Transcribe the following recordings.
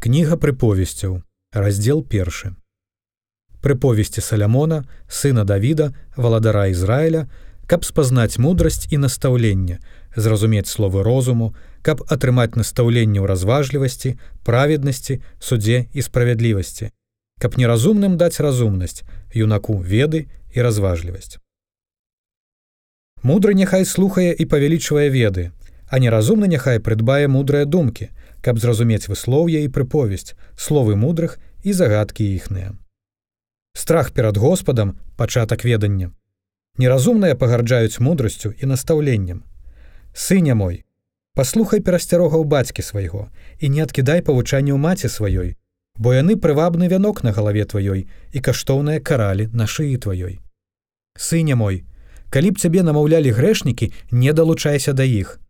Кніга прыповесцяў, раздзел першы. Прыповесці Салямона, сына Давіда, валадара Ізраіля, каб спазнаць мудрасць і настаўленне, зразумець словы розуму, каб атрымаць настаўленне ў разважлівасці, праведнасці, судзе і справядлівасці, каб неразумным даць разумнасць, юнаку веды і разважлівасць. Мудры няхай слухае і павялічвае веды, а неразумны няхай прыдбае мудрыя думкі, каб зразумець выслоўе і прыповесць, словы мудрых і загадкі іхныя. Страх перад Господам пачатак ведання. Неразумныя пагарджаюць мудрасцю і настаўленнем. Сыня мой, паслухай перасцярогаў бацькі свайго і не адкідай павучанняў маці сваёй, бо яны прывабны вянок на галаве тваёй і каштоўныя каралі на шыі тваёй. Сыня мой, калі б цябе намаўлялі грэшнікі, не далучайся да іх.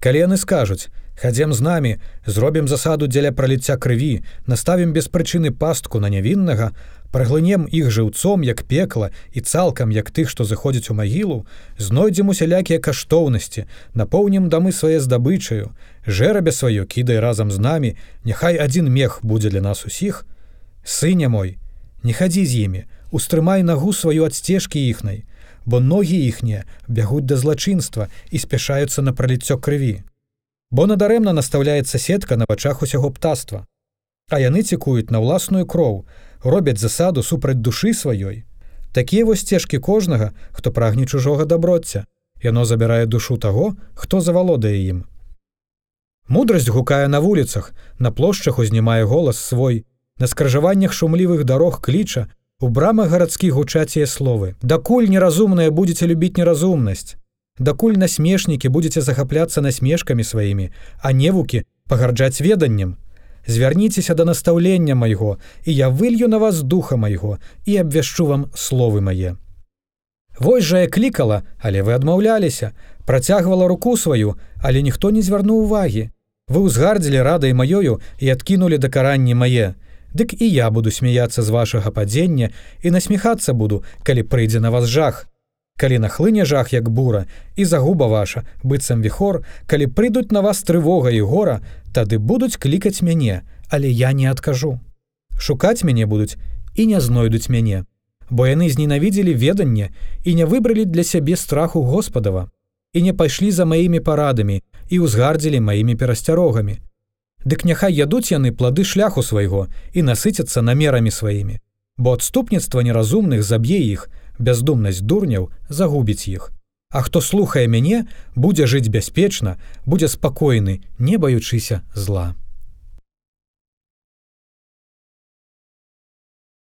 Калі яны скажуць: хадзем з намі, зробім засаду дзеля праліцця крыві, наставім без прычыны пастку на нявіннага, праглынем іх жыўцом як пекла і цалкам як тых, што заходзяць у магілу, знойдзем усялякія каштоўнасці, напоўнім дамы свае здабычаю, жэрабе сваё кідай разам з намі, няхай адзін мех будзе для нас усіх. Сыня мой, не хадзі з імі, устрымай нагу сваю ад сцежкі іхнай, бо ногі іхнія бягуць да злачынства і спяшаюцца на праліццё крыві. Бо надарэмна настаўляецца сетка на вачах усяго птаства. А яны цікуюць на ўласную кроў, робяць засаду супраць душы сваёй. Такія вось сцежкі кожнага, хто прагне чужога даброцця, Яно забірае душу таго, хто завалодае ім. Мудрасць гукае на вуліцах, на плошчах узнімае голас свой, на скрыжаваннях шумлівых дарог кліча, У брамах гарадскіх гучація словы. Дакуль неразумныя будзеце любіць неразумнасць. Дакуль насмешнікі будзеце захапляцца насмешкамі сваімі, а невукі пагарджаць веданнем. Звярніцеся да настаўлення майго, і я вылью на вас духа майго і абвяшчу вам словы мае. Вось жа я клікала, але вы адмаўляліся, працягвала руку сваю, але ніхто не звярнуў увагі. Вы ўзгардзілі радай маёю і адкінулі дакаранні мае. Дык і я буду смяяцца з вашага падзення і насміхацца буду, калі прыйдзе на вас жах. Калі нахлыне жах як бура і загуба ваша, быццам віхор, калі прыйдуць на вас трывога і гора, тады будуць клікаць мяне, але я не адкажу. Шукаць мяне будуць і не знойдуць мяне. Бо яны зненавідзелі веданне і не выбралі для сябе страху Господава і не пайшлі за маімі парадамі і ўзгардзілі маімі перасцярогамі. Дык няхай ядуць яны плады шляху свайго і насыцяцца намерамі сваімі. Бо адступніцтва неразумных заб'е іх, бяздумнасць дурняў загубіць іх. А хто слухае мяне, будзе жыць бяспечна, будзе спакойны, не баючыся зла.